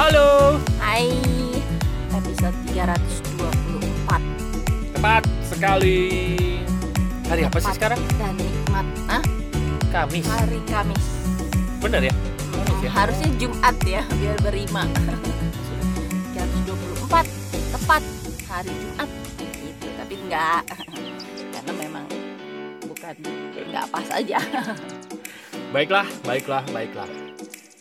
Halo. Hai, episode 324 Tepat sekali. Hari apa sih Tepat sekarang? Dan nikmat ah, Kamis. Hari Kamis Bener ya? Kamis ya? Harusnya Jumat ya, biar berima 324 Tepat hari Jumat gitu, Tapi enggak Karena memang bukan enggak pas aja Baiklah, baiklah, baiklah.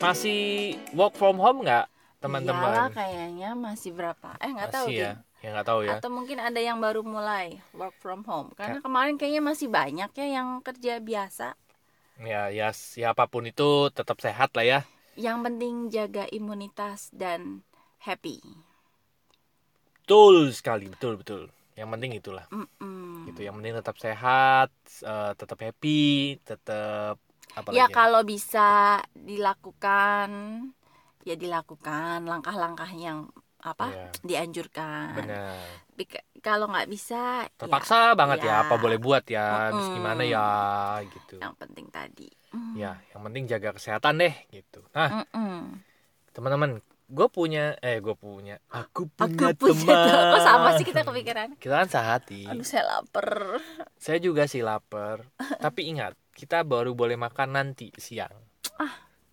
Masih work from home nggak Iyalah teman-teman? kayaknya masih berapa Eh nggak tahu ya? Ya nggak tahu ya. Atau mungkin ada yang baru mulai work from home Karena kemarin kayaknya masih banyak ya yang kerja biasa Ya, ya siapa pun itu tetap sehat lah ya. Yang penting jaga imunitas dan happy. Betul sekali, betul betul. Yang penting itulah. Mm-mm. Gitu. Yang penting tetap sehat, eh, tetap happy, tetap apa Ya lagi? kalau bisa dilakukan, ya dilakukan langkah-langkah yang apa Iya. dianjurkan. Benar. Kalau nggak bisa, Terpaksa banget ya. ya. Apa boleh buat ya? Mm-mm. gimana ya? Gitu. ya yang penting tadi. Mm. Ya, yang penting jaga kesehatan deh gitu. Nah, Mm-mm. teman-teman, gue punya, eh gue punya, aku Aku punya punya teman. Kok sama sih kita kepikiran? Kita kan sehati. Aduh saya lapar. Saya juga sih lapar. Tapi ingat, kita baru boleh makan nanti siang.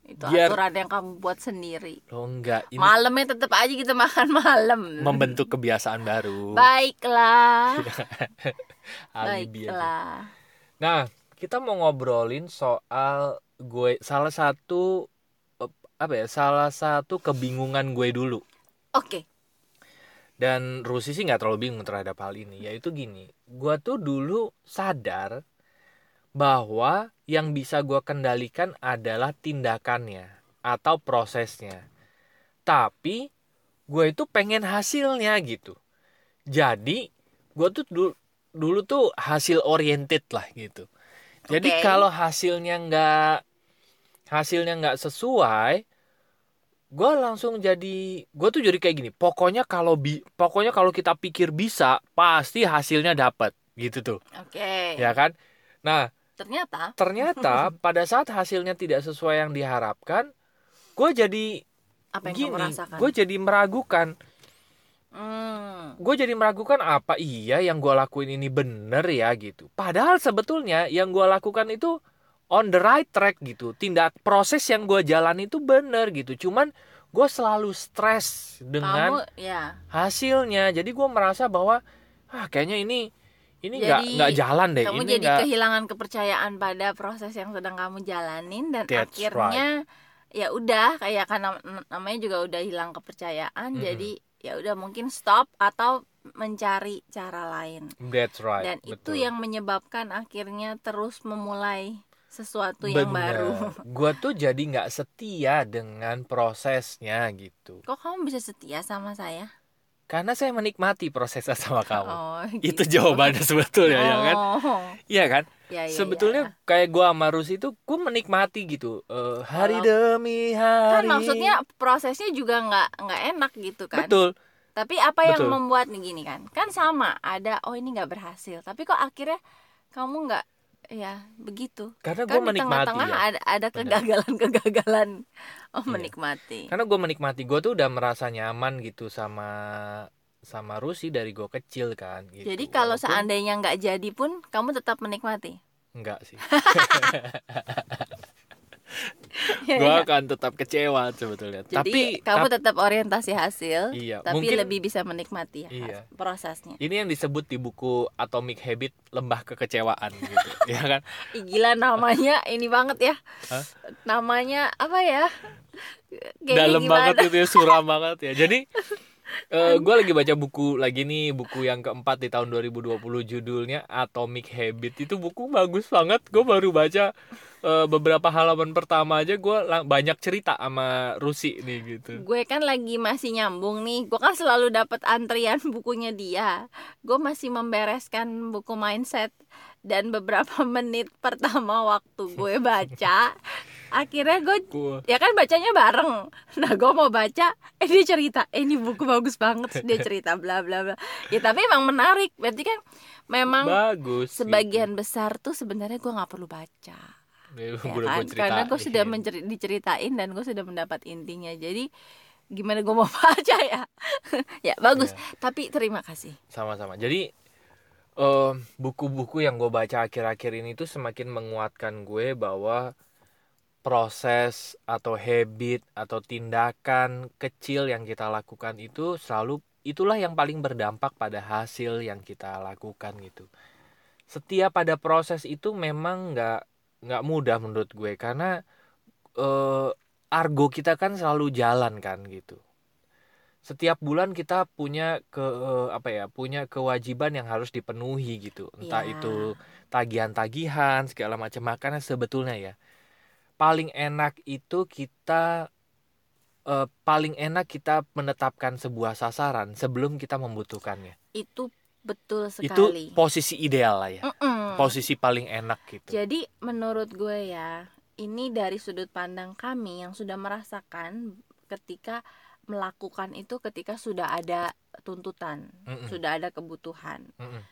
Itu Biar- aturan yang kamu buat sendiri. Lo enggak, ini Malamnya tetap aja kita makan malam. membentuk kebiasaan baru. Baiklah. Baiklah. Nah, kita mau ngobrolin soal gue salah satu apa ya? Salah satu kebingungan gue dulu. Oke. Dan Rusi sih nggak terlalu bingung terhadap hal ini. Yaitu gini, gue tuh dulu sadar bahwa yang bisa gue kendalikan adalah tindakannya atau prosesnya. Tapi gue itu pengen hasilnya gitu. Jadi gue tuh dulu, dulu tuh hasil oriented lah gitu. Jadi Oke. kalau hasilnya nggak hasilnya nggak sesuai, gue langsung jadi gue tuh jadi kayak gini. Pokoknya kalau bi, pokoknya kalau kita pikir bisa, pasti hasilnya dapat gitu tuh, Oke. ya kan? Nah Ternyata ternyata pada saat hasilnya tidak sesuai yang diharapkan, gue jadi apa yang gini, gue jadi meragukan. Hmm. Gue jadi meragukan apa iya yang gue lakuin ini bener ya gitu. Padahal sebetulnya yang gue lakukan itu on the right track gitu. Tindak proses yang gue jalan itu bener gitu. Cuman gue selalu stres dengan Kamu ya. hasilnya. Jadi gue merasa bahwa ah kayaknya ini ini nggak nggak jalan deh. Kamu ini jadi nggak kehilangan kepercayaan pada proses yang sedang kamu jalanin dan That's akhirnya ya udah kayak kan nam- namanya juga udah hilang kepercayaan Mm-mm. jadi ya udah mungkin stop atau mencari cara lain. That's right. Dan itu betul. yang menyebabkan akhirnya terus memulai sesuatu yang baru. Gue tuh jadi nggak setia dengan prosesnya gitu. Kok kamu bisa setia sama saya? Karena saya menikmati prosesnya sama kamu. Oh, Itu gitu. jawabannya sebetulnya ya kan? Oh. Iya kan? Ya, ya, Sebetulnya ya. kayak gua sama Rusi itu gua menikmati gitu. Eh, hari Kalau- demi kan hari. maksudnya prosesnya juga nggak nggak enak gitu kan. Betul. Tapi apa yang Betul. membuat nih gini kan? Kan sama, ada oh ini nggak berhasil. Tapi kok akhirnya kamu nggak ya begitu. Karena Kan gua di menikmati tengah-tengah ya. ada ada kegagalan-kegagalan. Oh, Iya. menikmati. Karena gua menikmati. Gua tuh udah merasa nyaman gitu sama sama Rusi dari gua kecil kan gitu. Jadi kalau Walaupun- seandainya nggak jadi pun kamu tetap menikmati. enggak sih. Ya, gua ya. akan tetap kecewa sebetulnya. Jadi tapi kamu tap- tetap orientasi hasil, Iya, tapi mungkin- lebih bisa menikmati ya Iya. prosesnya. ini yang disebut di buku Atomic Habit lembah kekecewaan gitu. ya kan? Ih, gila namanya ini banget ya. Hah? Namanya apa ya? Dalam gimana? banget gitu ya suram banget ya jadi gue lagi baca buku lagi nih buku yang keempat di tahun 2020 judulnya Atomic Habit itu buku bagus banget gue baru baca eh, beberapa halaman pertama aja gue banyak cerita sama Rusi nih gitu Gue kan lagi masih nyambung nih. Gue kan selalu dapat antrian bukunya dia. Gue masih membereskan buku mindset dan beberapa menit pertama waktu gue baca, akhirnya gue Gua- ya kan bacanya bareng. Nah gue mau baca, eh dia cerita, eh ini buku bagus banget. Dia cerita bla bla bla. Ya tapi emang menarik. Berarti kan memang bagus sebagian besar tuh sebenarnya gue nggak perlu baca. Ya kan gua karena gue sudah menceri- diceritain dan gue sudah mendapat intinya. Jadi gimana gue mau baca ya? Ya bagus. Iya. tapi terima kasih. Sama-sama. Jadi eh, buku-buku yang gue baca akhir-akhir ini tuh semakin menguatkan gue bahwa proses atau habit atau tindakan kecil yang kita lakukan itu selalu itulah yang paling berdampak pada hasil yang kita lakukan gitu. Setiap pada proses itu memang nggak nggak mudah menurut gue karena eh, argo kita kan selalu jalan kan gitu. Setiap bulan kita punya ke eh, apa ya punya kewajiban yang harus dipenuhi gitu. Entah Ya. itu tagihan-tagihan segala macam makanya sebetulnya ya. Paling enak itu kita eh, paling enak kita menetapkan sebuah sasaran sebelum kita membutuhkannya. Itu betul itu sekali posisi ideal lah ya Mm-mm. posisi paling enak gitu Jadi menurut gue ya, ini dari sudut pandang kami yang sudah merasakan ketika melakukan itu ketika sudah ada tuntutan, Mm-mm. sudah ada kebutuhan. Mm-mm.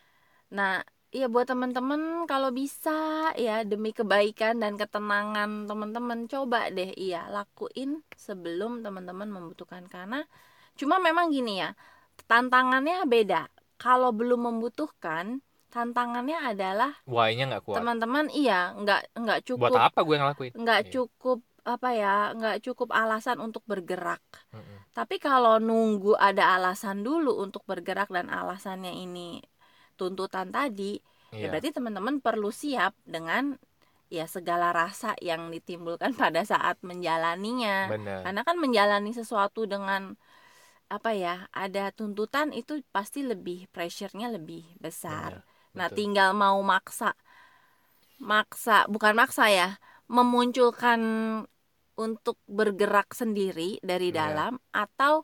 Nah, ya buat teman-teman kalau bisa ya demi kebaikan dan ketenangan teman-teman coba deh iya lakuin sebelum teman-teman membutuhkan karena cuma memang gini ya, tantangannya beda. Kalau belum membutuhkan, tantangannya adalah why-nya nggak kuat teman-teman iya nggak nggak cukup buat apa gue ngelakuin nggak Iya. cukup apa ya nggak cukup alasan untuk bergerak Mm-mm. tapi kalau nunggu ada alasan dulu untuk bergerak dan alasannya ini tuntutan tadi ya Iya. berarti teman-teman perlu siap dengan ya segala rasa yang ditimbulkan pada saat menjalaninya benar karena kan menjalani sesuatu dengan apa ya ada tuntutan itu pasti lebih pressure-nya lebih besar. Benar, Nah, tinggal mau maksa maksa bukan maksa ya, memunculkan untuk bergerak sendiri dari Iya. dalam atau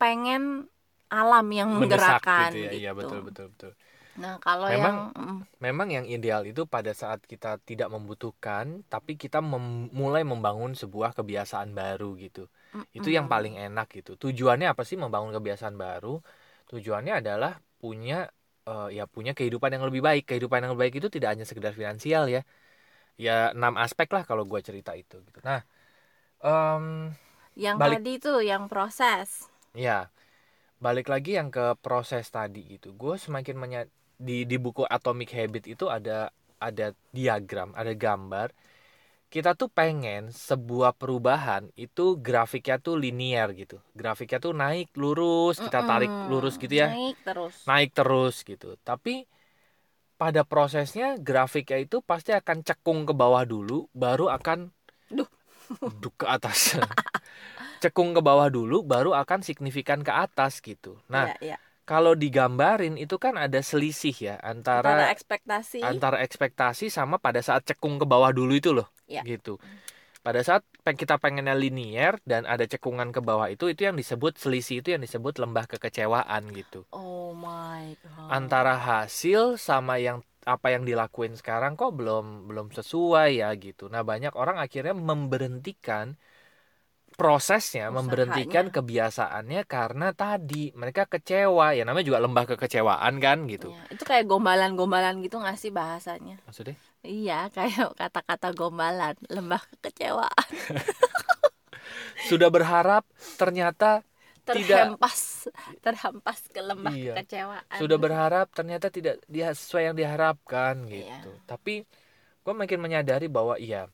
pengen alam yang mendesak menggerakkan gitu ya. Iya gitu. betul betul betul. Nah, kalau Memang- yang mm, memang yang ideal itu pada saat kita tidak membutuhkan tapi kita mem- mulai membangun sebuah kebiasaan baru gitu itu yang mm-mm. paling enak gitu tujuannya apa sih membangun kebiasaan baru tujuannya adalah punya eh, ya punya kehidupan yang lebih baik kehidupan yang lebih baik itu tidak hanya sekedar finansial ya ya enam aspek lah kalau gue cerita itu gitu nah em, yang balik- tadi tuh yang proses. Ya, balik lagi yang ke proses tadi gitu. Gue semakin menya- di di buku Atomic Habit itu ada ada diagram, ada gambar. Kita tuh pengen sebuah perubahan itu grafiknya tuh linear gitu. Grafiknya tuh naik lurus, kita tarik lurus gitu ya. Naik terus. Naik terus gitu. Tapi pada prosesnya grafiknya itu pasti akan cekung ke bawah dulu baru akan Duh. duk ke atas. cekung ke bawah dulu baru akan signifikan ke atas gitu. Nah, Iya, iya. Kalau digambarin itu kan ada selisih ya Antara antara ekspektasi antara ekspektasi sama pada saat cekung ke bawah dulu itu loh. Iya. Gitu. Pada saat peng- kita pengennya linear dan ada cekungan ke bawah itu itu yang disebut selisih itu yang disebut lembah kekecewaan gitu. Oh my god. Antara hasil sama yang apa yang dilakuin sekarang kok belum belum sesuai ya gitu. Nah, banyak orang akhirnya memberhentikan prosesnya, Usahanya. memberhentikan kebiasaannya karena tadi mereka kecewa. Ya namanya juga lembah kekecewaan kan gitu. Iya, itu kayak gombalan-gombalan gitu nggak sih bahasanya? Maksudnya? Iya, kayak kata-kata gombalan, lembah kekecewaan, Sudah berharap ternyata Tidak. terhempas, terhempas ke lembah Iya. kekecewaan. sudah berharap ternyata tidak dia sesuai yang diharapkan Iya. gitu. Tapi gue makin menyadari bahwa iya.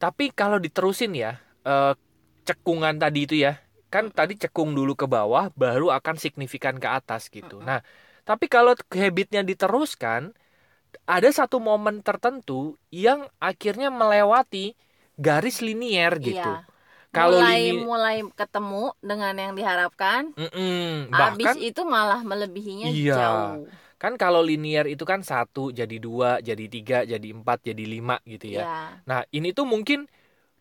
Tapi kalau diterusin ya eh, cekungan tadi itu ya, kan tadi cekung dulu ke bawah, baru akan signifikan ke atas gitu. Nah, tapi kalau habitnya diteruskan, ada satu momen tertentu yang akhirnya melewati garis linier gitu. Iya. Kalau mulai lini- mulai ketemu dengan yang diharapkan, Mm-mm, habis bahkan itu malah melebihinya Iya. jauh. kan kalau linier itu kan satu jadi dua jadi tiga jadi empat jadi lima gitu ya Iya. nah ini tuh mungkin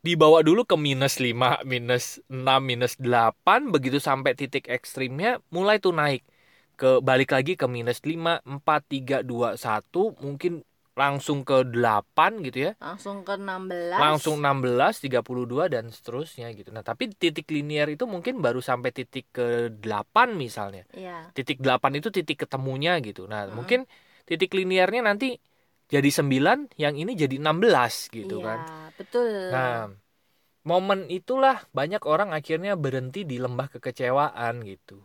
dibawa dulu ke minus 5, minus 6, minus 8 begitu sampai titik ekstrimnya mulai tuh naik ke balik lagi ke minus 5, 4, 3, 2, 1 mungkin langsung ke 8 gitu ya Langsung ke 16. langsung 16, 32 dan seterusnya gitu nah tapi titik linier itu mungkin baru sampai titik ke 8 misalnya Iya. titik 8 itu titik ketemunya gitu. Nah, Mm. mungkin titik linearnya nanti jadi 9, yang ini jadi 16 gitu iya, kan. betul. Nah, momen itulah banyak orang akhirnya berhenti di lembah kekecewaan gitu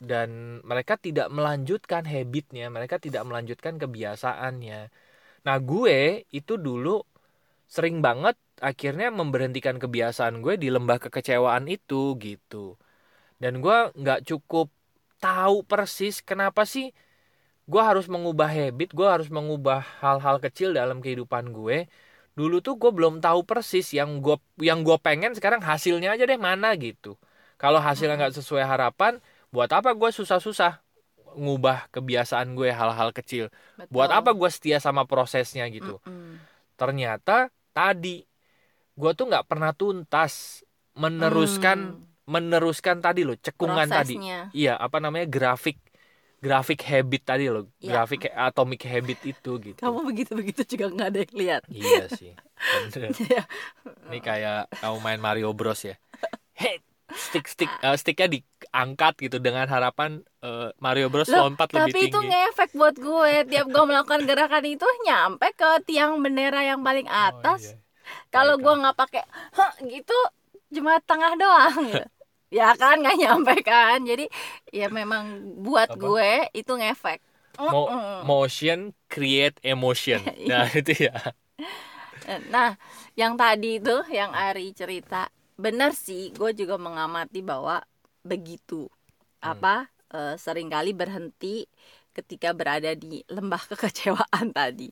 dan mereka tidak melanjutkan habitnya mereka tidak melanjutkan kebiasaannya nah gue itu dulu sering banget akhirnya memberhentikan kebiasaan gue di lembah kekecewaan itu gitu dan gue nggak cukup tahu persis kenapa sih gue harus mengubah habit gue harus mengubah hal-hal kecil dalam kehidupan gue dulu tuh gue belum tahu persis yang gue yang gue pengen sekarang hasilnya aja deh mana gitu kalau hasilnya nggak sesuai harapan buat apa gue susah-susah ngubah kebiasaan gue hal-hal kecil Betul. buat apa gue setia sama prosesnya gitu Mm-mm. ternyata tadi gue tuh nggak pernah tuntas meneruskan Hmm, meneruskan tadi loh cekungan tadi prosesnya. iya apa namanya grafik grafik habit tadi loh Iya. grafik atomic habit itu gitu Kamu begitu-begitu juga nggak ada yang lihat. iya sih. Iya. ini kayak kamu main Mario Bros ya Hei, stick stick eh, sticknya diangkat gitu dengan harapan eh, Mario Bros Loh, lompat lebih Tapi itu tinggi ngefek buat gue. Tiap gue melakukan gerakan itu nyampe ke tiang bendera yang paling Oh, atas. iya. Kalau gue nggak pakai gitu cuma tengah doang gitu. ya kan nggak nyampe kan jadi ya memang buat Apa? gue itu ngefek Mo- motion create emotion Iya. nah itu ya nah yang tadi itu yang Ari cerita benar sih gue juga mengamati bahwa begitu Hmm. apa eh, sering kali berhenti ketika berada di lembah kekecewaan tadi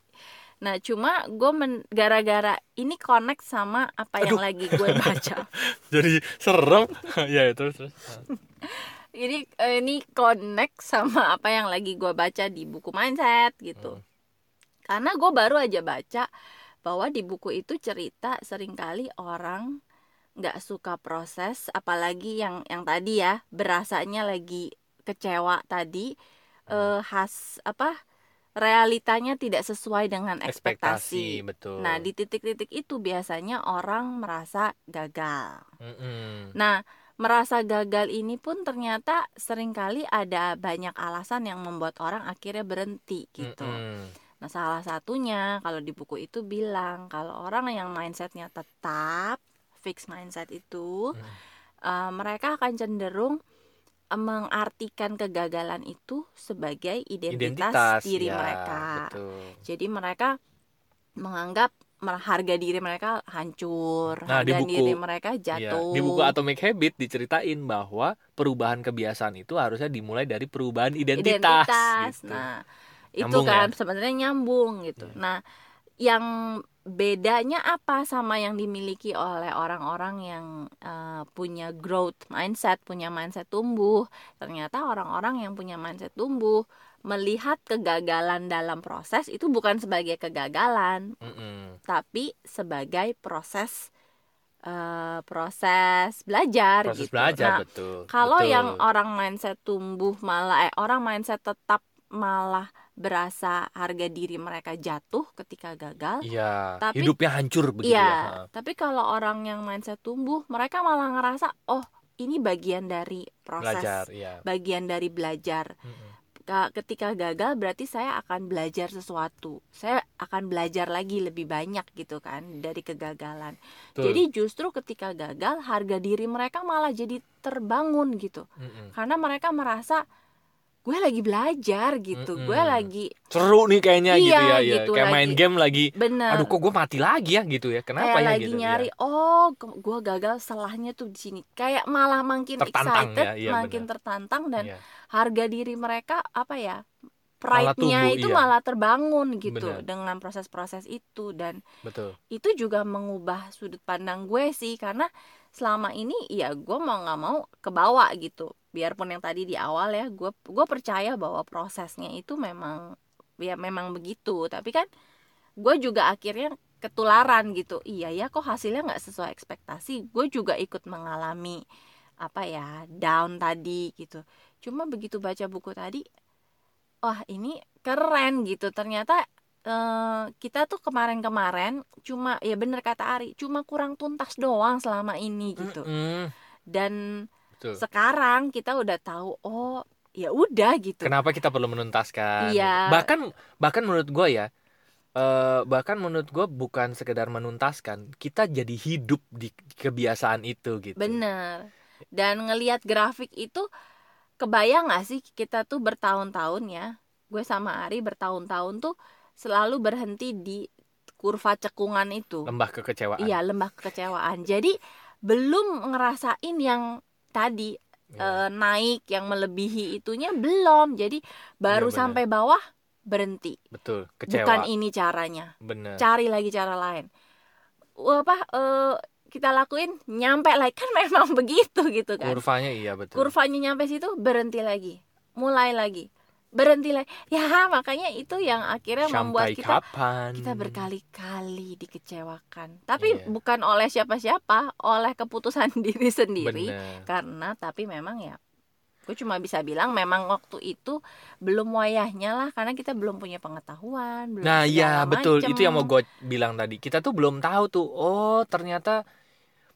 nah cuma gue men- gara-gara ini connect sama apa yang Aduh. lagi gue baca. Jadi serem. Ya terus terus. Ini eh, ini connect sama apa yang lagi gue baca di buku mindset gitu. Hmm. karena gue baru aja baca bahwa di buku itu cerita sering kali orang nggak suka proses apalagi yang yang tadi ya berasanya lagi kecewa tadi eh, khas apa realitanya tidak sesuai dengan ekspektasi. ekspektasi betul Nah, di titik-titik itu biasanya orang merasa gagal. Mm-mm. Nah, merasa gagal ini pun ternyata sering kali ada banyak alasan yang membuat orang akhirnya berhenti gitu. Mm-mm. Nah, salah satunya kalau di buku itu bilang kalau orang yang mindsetnya tetap fix mindset itu, Hmm. eh, mereka akan cenderung mengartikan kegagalan itu sebagai identitas, identitas diri ya, mereka. betul. Jadi mereka menganggap harga diri mereka hancur, Nah, di harga buku- diri mereka Iya, jatuh. di buku Atomic Habit diceritain bahwa perubahan kebiasaan itu harusnya dimulai dari perubahan identitas. gitu. Nah, itu Nyambung kan ya? sebenarnya nyambung gitu. Iya. Nah, yang bedanya apa sama yang dimiliki oleh orang-orang yang eh, punya growth mindset, punya mindset tumbuh? Ternyata orang-orang yang punya mindset tumbuh melihat kegagalan dalam proses itu bukan sebagai kegagalan, Mm-mm. tapi sebagai proses eh, proses belajar Proses gitu. belajar Nah, betul. kalau betul. yang orang mindset tumbuh malah eh orang mindset tetap malah berasa harga diri mereka jatuh ketika gagal. Iya, Tapi- hidupnya hancur begitu Iya, ya. tapi kalau orang yang mindset tumbuh, mereka malah ngerasa, "Oh, ini bagian dari proses, Belajar, iya. bagian dari belajar." Mm-mm. Ka- Ketika gagal berarti saya akan belajar sesuatu. Saya akan belajar lagi lebih banyak gitu kan dari kegagalan. Betul. Jadi justru ketika gagal, harga diri mereka malah jadi terbangun gitu. Mm-mm. Karena mereka merasa gue lagi belajar gitu, gue Mm-mm. lagi seru nih kayaknya gitu Iya, ya, ya. gitu, kayak main lagi- game lagi. bener Aduh, kok gue mati lagi ya gitu ya? Kenapa kayak ya lagi gitu? nyari ya. oh gue gagal salahnya tuh di sini kayak malah makin Tertantang excited ya, iya, makin benar. tertantang dan Iya. harga diri mereka apa ya pride-nya itu iya. malah terbangun gitu Benar. dengan proses-proses itu dan Betul. itu juga mengubah sudut pandang gue sih karena selama ini ya gue mau nggak mau ke bawah gitu biarpun yang tadi di awal ya gue gue percaya bahwa prosesnya itu memang ya memang begitu. Tapi kan gue juga akhirnya ketularan gitu. Iya ya kok hasilnya nggak sesuai ekspektasi? Gue juga ikut mengalami apa ya down tadi gitu. Cuma begitu baca buku tadi wah ini keren gitu. Ternyata eh, kita tuh kemarin-kemarin cuma ya bener kata Ari cuma kurang tuntas doang selama ini gitu. Dan Betul. sekarang kita udah tahu oh ya udah gitu. Kenapa kita perlu menuntaskan? Iya. Bahkan bahkan menurut gue ya eh, bahkan menurut gue bukan sekedar menuntaskan kita jadi hidup di kebiasaan itu gitu. Bener. Dan ngelihat grafik itu kebayang gak sih kita tuh bertahun-tahun ya? Gue sama Ari bertahun-tahun tuh selalu berhenti di kurva cekungan itu. Lembah kekecewaan. Iya lembah kekecewaan. Jadi belum ngerasain yang tadi Iya. eh, naik yang melebihi itunya belum. Jadi baru Iya, benar. sampai bawah berhenti. Betul kecewa. Bukan ini caranya. Bener cari lagi cara lain. Apa eh, kita lakuin nyampe lagi. Kan memang begitu gitu kan. Kurvanya iya betul. Kurvanya nyampe situ berhenti lagi. Mulai lagi berhenti lagi ya makanya itu yang akhirnya membuat sampai kita kapan kita berkali-kali dikecewakan tapi Iya. bukan oleh siapa-siapa oleh keputusan diri sendiri bener karena tapi memang ya gue cuma bisa bilang memang waktu itu belum wayahnya lah karena kita belum punya pengetahuan belum Nah, segala betul. macem. Itu yang mau gue bilang tadi. Kita tuh belum tahu tuh. Oh, ternyata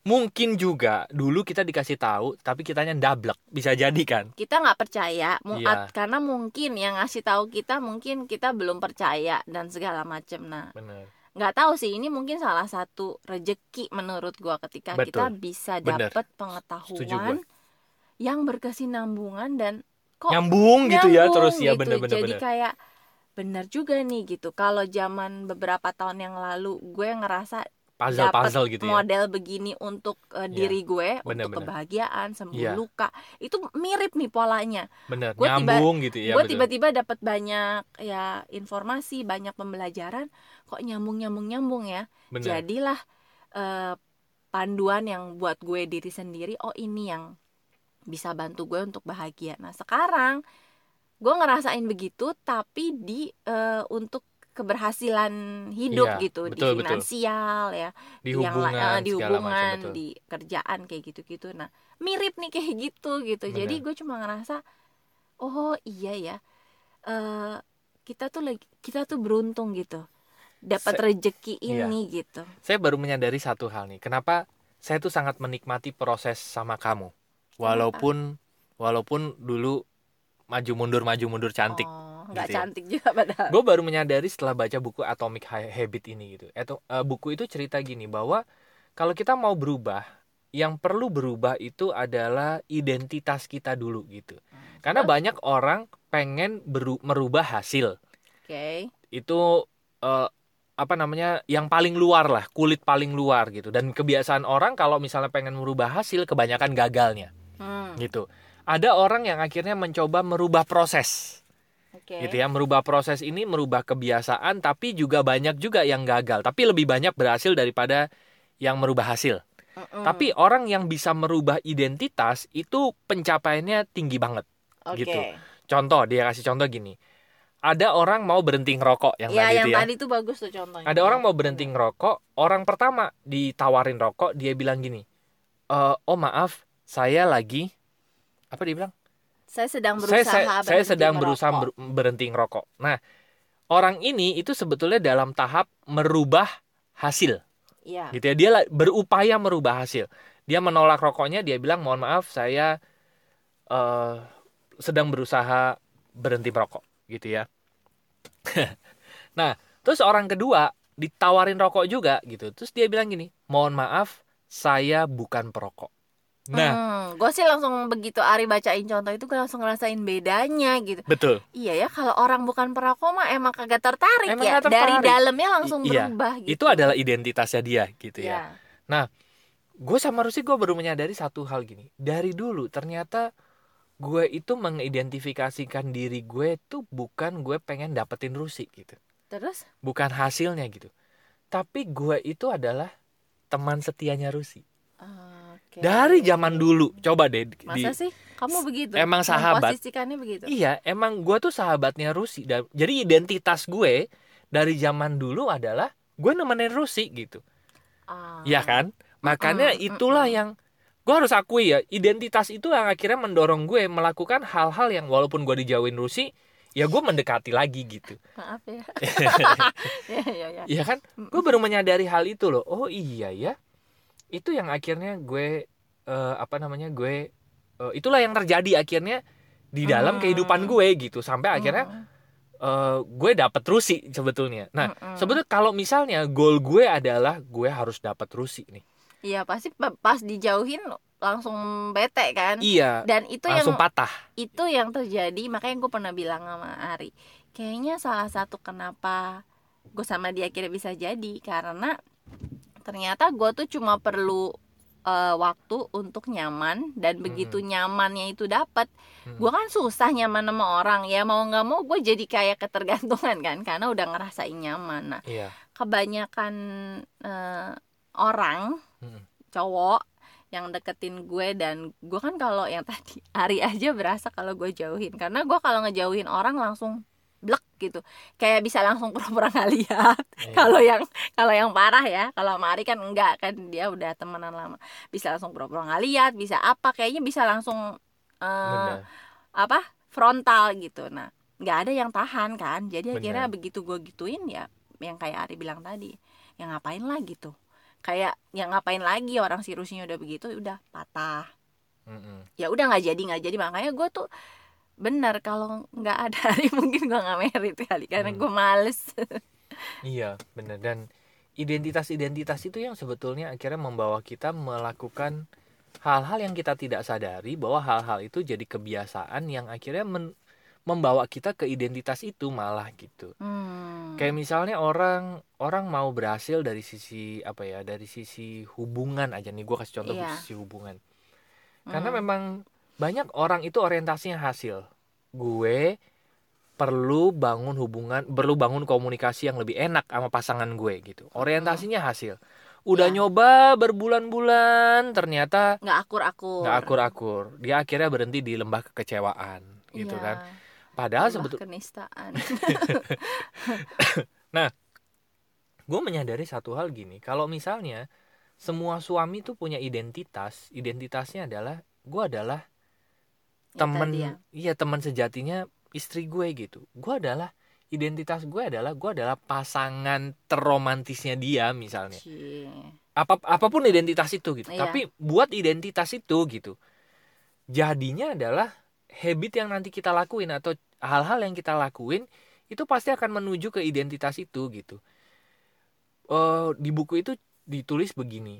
mungkin juga dulu kita dikasih tahu, tapi kitanya dablek. Bisa jadi kan? kita nggak percaya Iya. karena mungkin yang ngasih tahu kita mungkin kita belum percaya dan segala macem nah Bener. nggak tahu sih ini mungkin salah satu rejeki menurut gua ketika kita Betul. bisa Bener. dapat pengetahuan yang berkesinambungan dan kok Nyambung gitu ya nyambung terus ya gitu. bener-bener. jadi bener. kayak bener juga nih gitu kalau zaman beberapa tahun yang lalu gue ngerasa Puzzle-puzzle gitu ya. model begini untuk uh, diri gue bener, untuk bener. kebahagiaan sembuh Iya. luka itu mirip nih polanya Bener. gua tiba- Nyambung gitu ya. gue tiba-tiba dapat banyak ya informasi banyak pembelajaran kok nyambung nyambung nyambung ya Bener. jadilah eh, panduan yang buat gue diri sendiri oh ini yang bisa bantu gue untuk bahagia nah sekarang gue ngerasain begitu tapi di eh, untuk keberhasilan hidup Iya, gitu di betul, betul. finansial ya di yang hubungan, eh, di hubungan macam betul. di kerjaan kayak gitu-gitu nah mirip nih kayak gitu gitu jadi Bener. gue cuma ngerasa oh iya ya eh kita tuh lagi kita tuh beruntung gitu dapat rejeki iya. ini gitu Saya baru menyadari satu hal nih. Kenapa saya tuh sangat menikmati proses sama kamu. Walaupun walaupun dulu maju mundur maju mundur cantik. oh, nggak gitu ya. cantik juga padahal gue baru menyadari setelah baca buku Atomic Ha- Habit ini gitu. Itu eh, buku itu cerita gini bahwa kalau kita mau berubah, yang perlu berubah itu adalah identitas kita dulu gitu. Karena Terus? banyak orang pengen beru- merubah hasil. oke Itu eh, apa namanya? yang paling luar lah, kulit paling luar gitu. Dan kebiasaan orang kalau misalnya pengen merubah hasil kebanyakan gagalnya hmm, gitu. Ada orang yang akhirnya mencoba merubah proses oke. Gitu ya merubah proses ini merubah kebiasaan tapi juga banyak juga yang gagal. Tapi lebih banyak berhasil daripada yang merubah hasil. Mm-mm. tapi orang yang bisa merubah identitas itu pencapaiannya tinggi banget. Oke. Gitu. contoh dia kasih contoh gini. Ada orang mau berhenti ngerokok yang ya tadi yang itu ya. tadi tuh bagus tuh contohnya. Ada orang mau berhenti ngerokok orang pertama ditawarin rokok dia bilang gini "E, oh maaf saya lagi apa dia bilang saya sedang saya, berusaha saya, saya berhenti sedang berusaha merokok. ber- berhenti ngerokok. Nah, orang ini itu sebetulnya dalam tahap merubah hasil, Iya. gitu ya. Dia berupaya merubah hasil. Dia menolak rokoknya, dia bilang mohon maaf saya eh, sedang berusaha berhenti merokok, gitu ya. nah, terus orang kedua ditawarin rokok juga, gitu. Terus dia bilang gini, mohon maaf saya bukan perokok. Nah, gue sih langsung begitu Ari bacain contoh itu gue langsung ngerasain bedanya gitu. betul. Iya ya kalau orang bukan perokok mah emang kagak tertarik Emang ya nggak dari tertarik. dalamnya langsung I- iya. berubah gitu. Itu adalah identitasnya dia, gitu ya. ya. gue sama Rusi gue baru menyadari satu hal gini dari dulu ternyata gue itu mengidentifikasikan diri gue tuh bukan gue pengen dapetin Rusi gitu Terus bukan hasilnya gitu tapi gue itu adalah teman setianya Rusi Dari zaman dulu coba deh di, Masa sih kamu begitu? Emang sahabat. Begitu. iya emang gue tuh sahabatnya Rusi Dan- jadi identitas gue dari zaman dulu adalah gue nemenin Rusi gitu Ah. Iya kan? Makanya Mm-mm, itulah mm-mm. yang gue harus akui ya, identitas itu yang akhirnya mendorong gue melakukan hal-hal yang walaupun gue dijauhin Rusi, ya gue mendekati lagi gitu. Maaf ya. ya ya ya. Iya kan? Gue baru menyadari hal itu loh. Oh iya ya. Itu yang akhirnya gue eh, apa namanya? gue eh, itulah yang terjadi akhirnya di dalam Hmm. kehidupan gue gitu sampai akhirnya Hmm. eh, gue dapat rusi sebetulnya. Nah, Mm-mm. sebetulnya kalau misalnya goal gue adalah gue harus dapat rusi nih. Iya pasti pa- pas dijauhin langsung bete kan. Iya, Dan itu yang langsung patah. itu yang terjadi makanya gue pernah bilang sama Ari kayaknya salah satu kenapa gue sama dia akhirnya bisa jadi karena ternyata gue tuh cuma perlu eh, waktu untuk nyaman dan begitu nyamannya itu dapat Mm. gue kan susah nyaman sama orang ya mau nggak mau gue jadi kayak ketergantungan kan karena udah ngerasain nyaman nah Iya. kebanyakan eh, orang Mm. cowok yang deketin gue dan gue kan kalau yang tadi Ari aja berasa kalau gue jauhin karena gue kalau ngejauhin orang langsung blek gitu kayak bisa langsung pura-pura nggak lihat Iya. kalau yang kalau yang parah ya kalau sama Ari kan enggak kan dia udah temenan lama bisa langsung pura-pura nggak lihat bisa apa kayaknya bisa langsung eh, Benar. apa frontal gitu nah nggak ada yang tahan kan jadi Benar. akhirnya begitu gue gituin ya yang kayak Ari bilang tadi yang ngapain lah gitu kayak yang ngapain lagi orang si Rusinya udah begitu udah patah Mm-mm. ya udah nggak jadi nggak jadi makanya gue tuh benar kalau nggak ada Ari mungkin gue nggak merit kali karena Hmm. gue males Iya, benar. Dan identitas-identitas itu yang sebetulnya akhirnya membawa kita melakukan hal-hal yang kita tidak sadari bahwa hal-hal itu jadi kebiasaan yang akhirnya men- membawa kita ke identitas itu malah gitu. Hmm. Kayak misalnya orang orang mau berhasil dari sisi apa ya? Dari sisi hubungan aja nih. Gue kasih contoh Iya. sisi hubungan. Karena Hmm. memang banyak orang itu orientasinya hasil. Gue perlu bangun hubungan, perlu bangun komunikasi yang lebih enak sama pasangan gue gitu. Orientasinya hasil. Udah Iya. nyoba berbulan-bulan, ternyata nggak akur-akur nggak akur-akur. Dia akhirnya berhenti di lembah kekecewaan gitu Iya, kan. Padahal sebetulnya kenistaan gue menyadari satu hal gini, kalau misalnya semua suami tuh punya identitas, identitasnya adalah gue adalah Ya, temen tadi ya. iya teman sejatinya istri gue gitu gue adalah identitas gue adalah gue adalah pasangan terromantisnya dia misalnya Cie. apa apa pun identitas itu gitu Iya. tapi buat identitas itu gitu jadinya adalah habit yang nanti kita lakuin atau hal-hal yang kita lakuin itu pasti akan menuju ke identitas itu gitu Eh, di buku itu ditulis begini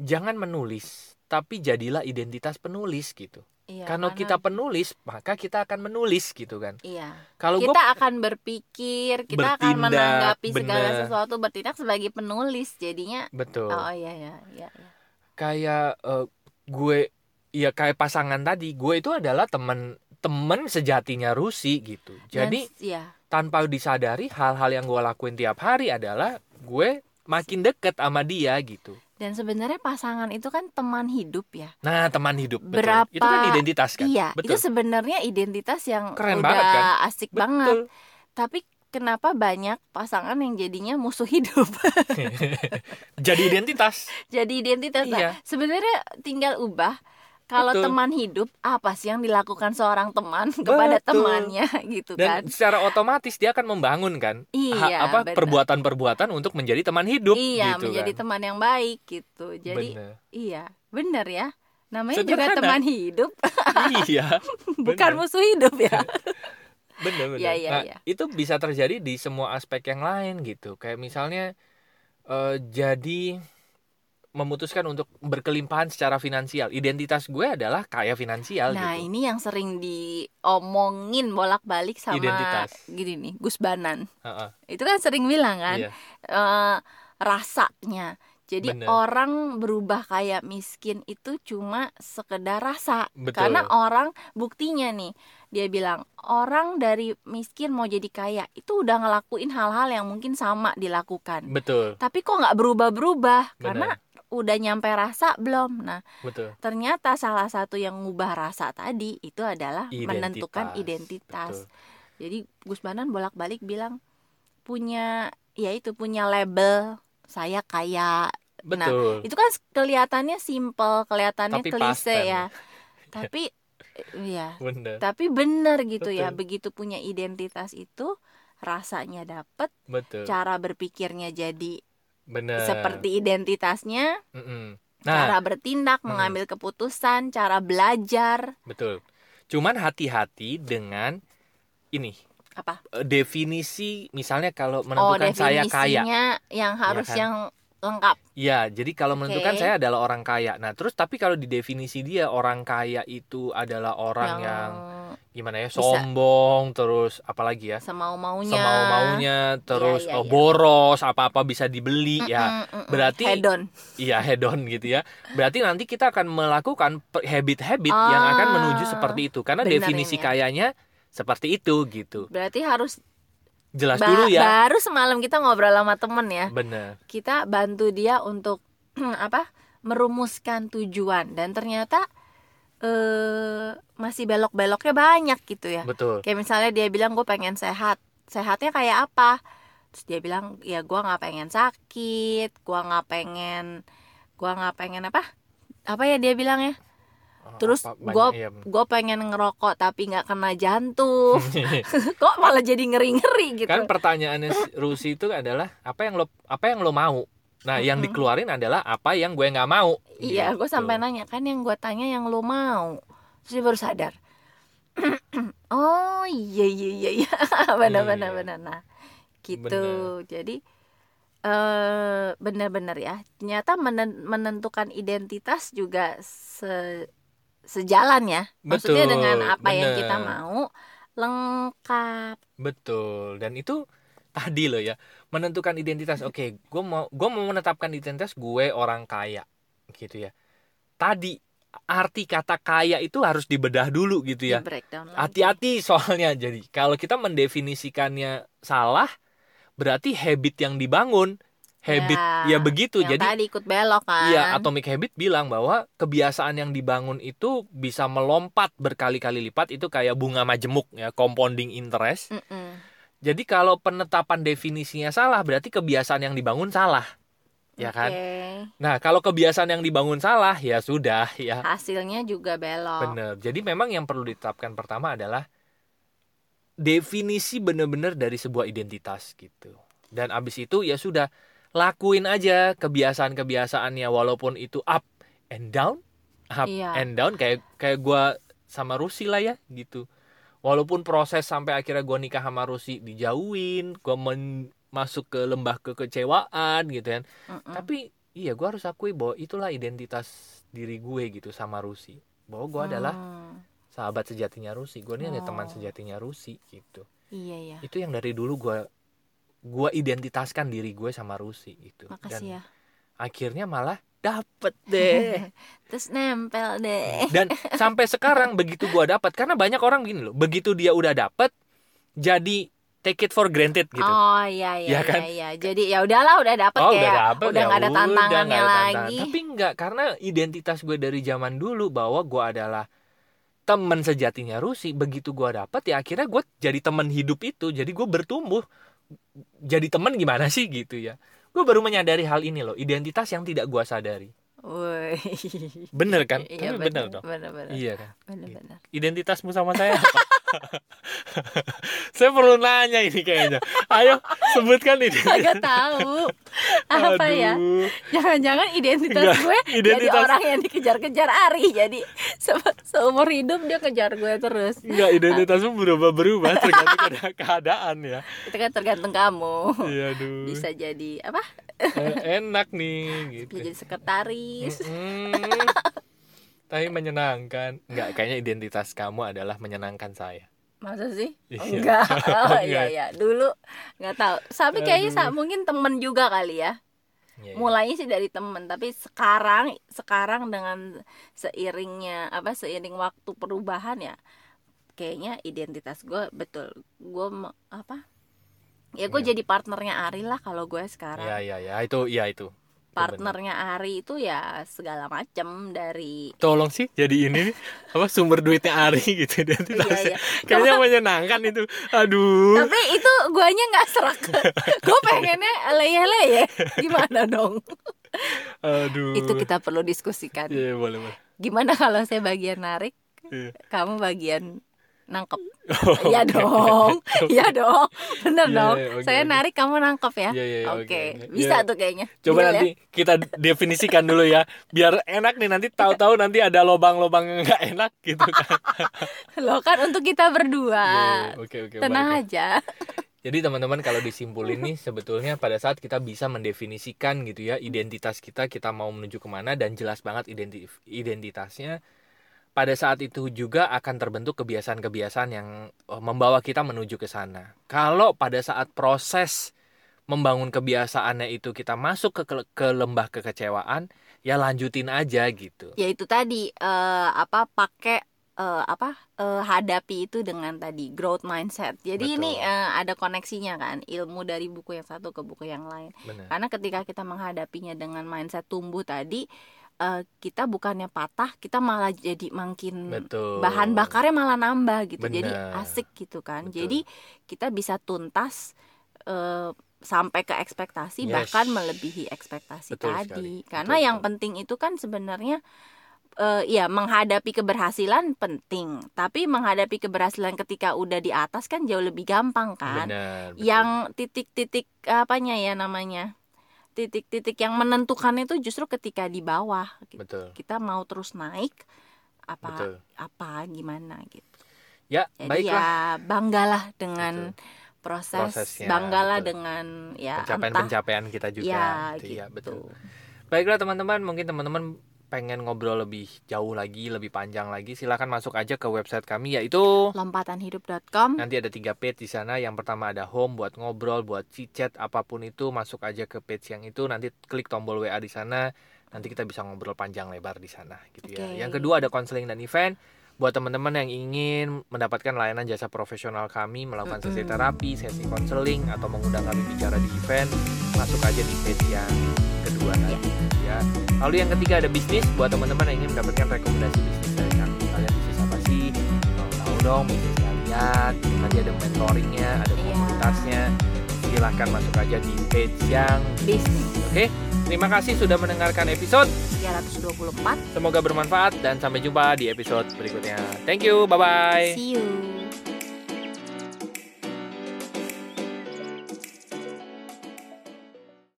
jangan menulis tapi jadilah identitas penulis gitu. Iya, kalau karena- kita penulis maka kita akan menulis gitu kan. Iya. Kalau kita akan berpikir kita akan Bertindak, menanggapi segala bener. sesuatu bertindak sebagai penulis jadinya. Betul. Oh iya iya iya iya. kayak eh, gue ya kayak pasangan tadi gue itu adalah teman teman sejatinya Rusi gitu. Dan jadi s- iya. tanpa disadari hal-hal yang gue lakuin tiap hari adalah gue makin deket sama dia gitu dan sebenarnya pasangan itu kan teman hidup ya. Nah teman hidup betul. Berapa- itu kan identitas kan? iya betul. itu sebenarnya identitas yang Keren udah banget, kan? asik banget. Betul tapi kenapa banyak pasangan yang jadinya musuh hidup? Jadi identitas. Jadi identitas. Nah, Iya. sebenarnya tinggal ubah kalau Betul. teman hidup apa sih yang dilakukan seorang teman kepada Betul. temannya gitu kan dan secara otomatis dia akan membangun kan ha- iya apa benar. perbuatan-perbuatan untuk menjadi teman hidup iya gitu menjadi kan. teman yang baik gitu jadi Bener. iya bener ya namanya juga Sederhana. teman hidup iya bukan bener. musuh hidup ya bener bener Iya, iya, nah iya. itu bisa terjadi di semua aspek yang lain gitu kayak misalnya eh, jadi memutuskan untuk berkelimpahan secara finansial. Identitas gue adalah kaya finansial nah gitu. ini yang sering diomongin bolak-balik sama Identitas. gini nih Gus Banan. Heeh, itu kan sering bilang kan iya. eh, rasanya. Jadi Bener. orang berubah kayak miskin itu cuma sekedar rasa. Betul. karena orang buktinya nih dia bilang orang dari miskin mau jadi kaya itu udah ngelakuin hal-hal yang mungkin sama dilakukan. Betul. Tapi kok nggak berubah-berubah? Karena udah nyampe rasa belum? Nah betul. ternyata salah satu yang ngubah rasa tadi itu adalah Identitas. menentukan identitas. Betul. jadi Gus Banan bolak-balik bilang punya ya itu punya label saya kaya. Nah, betul. itu kan kelihatannya simple kelihatannya Tapi klise pasten. ya. Tapi ya bener. Tapi bener gitu ya Betul. begitu punya identitas itu rasanya dapet betul. cara berpikirnya jadi bener seperti identitasnya Mm-mm. cara nah bertindak Hmm. mengambil keputusan cara belajar betul cuman hati-hati dengan ini Apa? eh, definisi misalnya kalau Oh, menentukan saya kaya. definisinya yang harus kan? yang lengkap. Ya, jadi kalau menentukan Oke. saya adalah orang kaya. Nah, terus tapi kalau di definisi dia orang kaya itu adalah orang yang, gimana ya, bisa. sombong, terus apalagi ya, semau-maunya. semau-maunya, terus iya, oh, iya. boros, apa-apa bisa dibeli ya. Mm-mm, mm-mm. berarti- hedon. Iya, hedon gitu ya. Berarti nanti kita akan melakukan habit-habit yang akan Ah, menuju seperti itu karena definisi ini ya. kayanya seperti itu gitu. Berarti harus Jelas ba- dulu ya. baru semalam kita ngobrol sama temen ya. Bener. Kita bantu dia untuk apa? merumuskan tujuan dan ternyata eh masih belok-beloknya banyak gitu ya. Betul. Kayak misalnya dia bilang gue pengen sehat. Sehatnya kayak apa? Terus dia bilang ya gue nggak pengen sakit, gue nggak pengen, gue nggak pengen apa? Apa ya dia bilang ya? Terus banyak- iya. Gue pengen ngerokok tapi nggak kena jantung. Kok malah jadi ngeri-ngeri gitu? kan pertanyaannya si Rusi itu adalah apa yang lo apa yang lo mau nah yang dikeluarin adalah apa yang gue nggak mau Iya, gue Gitu. sampai nanya kan yang gue tanya yang lo mau. Terus dia baru sadar. oh iya iya iya iya benar benar Iya. benar. Nah gitu. Jadi eh benar-benar ya. Ternyata menen- menentukan identitas juga se sejalan ya. Maksudnya Betul, dengan apa yang benar. kita mau lengkap. betul dan itu tadi loh ya menentukan identitas oke gue mau gue mau menetapkan identitas gue orang kaya gitu ya tadi arti kata kaya itu harus dibedah dulu gitu ya hati-hati soalnya jadi kalau kita mendefinisikannya salah berarti habit yang dibangun habit ya, begitu Yang jadi tadi ikut belok kan. Iya, Atomic Habit bilang bahwa kebiasaan yang dibangun itu bisa melompat berkali-kali lipat itu kayak bunga majemuk ya, compounding interest. Mm-mm. Jadi kalau penetapan definisinya salah berarti kebiasaan yang dibangun salah. Ya kan? Oke. Nah, kalau kebiasaan yang dibangun salah ya sudah ya. Hasilnya juga belok. Bener. Jadi memang yang perlu ditetapkan pertama adalah definisi benar-benar dari sebuah identitas gitu. Dan abis itu ya sudah lakuin aja kebiasaan-kebiasaannya walaupun itu up and down, up Iya. and down kayak kayak gua sama Rusi lah ya gitu. Walaupun proses sampai akhirnya gua nikah sama Rusi dijauhin, gua men- masuk ke lembah kekecewaan gitu kan. Mm-mm. Tapi iya gua harus akui bahwa itulah identitas diri gue gitu sama Rusi. Bahwa adalah Hmm, sahabat sejatinya Rusi gue ini ada teman Oh. sejatinya Rusi gitu Iya ya. itu yang dari dulu gue gue identitaskan diri gue sama Rusi gitu Makasih ya. akhirnya malah dapet deh Terus nempel deh. dan sampai sekarang begitu gue dapet karena banyak orang gini loh begitu dia udah dapet jadi take it for granted gitu Oh iya iya Ya kan? iya. Jadi ya udahlah udah dapet Oh kayak udah dapet udah ya nggak ada udah, tantangannya tantangan. lagi. Tapi enggak karena identitas gue dari zaman dulu bahwa gue adalah teman sejatinya Rusi. Begitu gue dapet ya akhirnya gue jadi teman hidup itu. Jadi gue bertumbuh jadi teman gimana sih gitu ya. Gue baru menyadari hal ini loh identitas yang tidak gue sadari. Woi. Bener kan? Iya Tapi bener benar dong. benar benar. Iya kan. Benar benar. Identitasmu sama saya apa? saya perlu nanya ini kayaknya. Ayo sebutkan identitas. Kagak tahu. Apa ya? Aduh. Jangan-jangan identitas Enggak, gue jadi identitas- orang yang dikejar-kejar Ari. Jadi se- seumur hidup dia kejar gue terus. Enggak, identitasmu berubah-berubah tergantung keadaan ya. Itu kan tergantung kamu. Iya, aduh. Bisa jadi apa? Eh, enak nih gitu. Bisa jadi sekretaris. Mm-mm. Tapi menyenangkan. Enggak, kayaknya identitas kamu adalah menyenangkan saya. Masa sih? Iya. Enggak. Oh iya iya. Dulu nggak tahu. Tapi kayaknya sa- mungkin temen juga kali ya. Iya, iya. Mulainya sih dari temen, tapi sekarang sekarang dengan seiringnya apa seiring waktu perubahan ya kayaknya identitas gue betul. Gue apa? Ya gue Iya. jadi partnernya Ari lah kalau gue sekarang. Iya, iya, iya. Itu iya itu. Itu benar. partnernya Ari itu ya segala macam dari Tolong sih jadi ini nih, apa sumber duitnya Ari gitu identitasnya. Iya, iya. Kayaknya menyenangkan itu. Aduh. tapi itu guanya nggak serak gue pengennya leye-leye gimana dong Aduh. itu kita perlu diskusikan Iya, boleh, boleh. gimana kalau saya bagian narik Iya. kamu bagian nangkep Iya dong, iya dong, bener Iya, dong. iya, oke, Saya oke. narik kamu nangkep ya. Iya, iya, iya, oke, oke, oke. bisa Iya. tuh kayaknya. Coba Deal ya? nanti kita definisikan dulu ya, biar enak nih nanti tahu-tahu nanti ada lobang-lobang yang nggak enak gitu kan. Loh kan untuk kita berdua. Iya, Oke oke. Tenang baik. aja. Jadi teman-teman kalau disimpulin nih sebetulnya pada saat kita bisa mendefinisikan gitu ya identitas kita kita mau menuju ke mana dan jelas banget identi- identitasnya pada saat itu juga akan terbentuk kebiasaan-kebiasaan yang eh, membawa kita menuju ke sana. Kalau pada saat proses membangun kebiasaannya itu kita masuk ke ke, lembah kekecewaan, ya lanjutin aja gitu. Ya itu tadi eh, apa pakai eh, apa eh, hadapi itu dengan tadi growth mindset. Jadi Betul. ini eh, ada koneksinya kan ilmu dari buku yang satu ke buku yang lain. Benar. Karena ketika kita menghadapinya dengan mindset tumbuh tadi eh, kita bukannya patah, kita malah jadi makin Betul. bahan bakarnya malah nambah gitu. Jadi Benar. asik gitu kan. Betul. Jadi kita bisa tuntas eh, sampai ke ekspektasi Yes. bahkan melebihi ekspektasi Betul tadi. sekali. Karena Betul, yang penting itu kan sebenarnya eh, ya menghadapi keberhasilan penting, tapi menghadapi keberhasilan ketika udah di atas kan jauh lebih gampang kan. Benar. betul. Yang titik-titik apanya ya namanya? Titik-titik yang menentukan itu justru ketika di bawah gitu. betul. Kita mau terus naik apa Betul. apa gimana gitu. Ya, Jadi baiklah. ya banggalah dengan proses, Prosesnya, banggalah betul. dengan ya pencapaian-pencapaian kita juga. ya Gitu, gitu. Iya, betul. Baiklah teman-teman, mungkin teman-teman pengen ngobrol lebih jauh lagi, lebih panjang lagi, silakan masuk aja ke website kami yaitu Lompatanhidup.com nanti ada tiga page di sana. Yang pertama ada home buat ngobrol, buat chat apa pun itu masuk aja ke page yang itu. Nanti klik tombol WA di sana. Nanti kita bisa ngobrol panjang lebar di sana, gitu ya. Oke. Yang kedua ada konseling dan event. Buat teman-teman yang ingin mendapatkan layanan jasa profesional kami, melakukan sesi terapi, sesi konseling, atau mengundang kami bicara di event, masuk aja di page yang kedua Iya. nanti ya. Lalu yang ketiga ada bisnis buat teman-teman yang ingin mendapatkan rekomendasi bisnis dari kami. Kalian bisnis apa sih? Mau tahu dong bisnis kalian. Nanti ada mentoringnya, ada Iya. komunitasnya. Silahkan masuk aja di page yang bisnis Oke, terima kasih sudah mendengarkan episode. 324 Semoga bermanfaat dan sampai jumpa di episode berikutnya. Thank you, bye bye. see you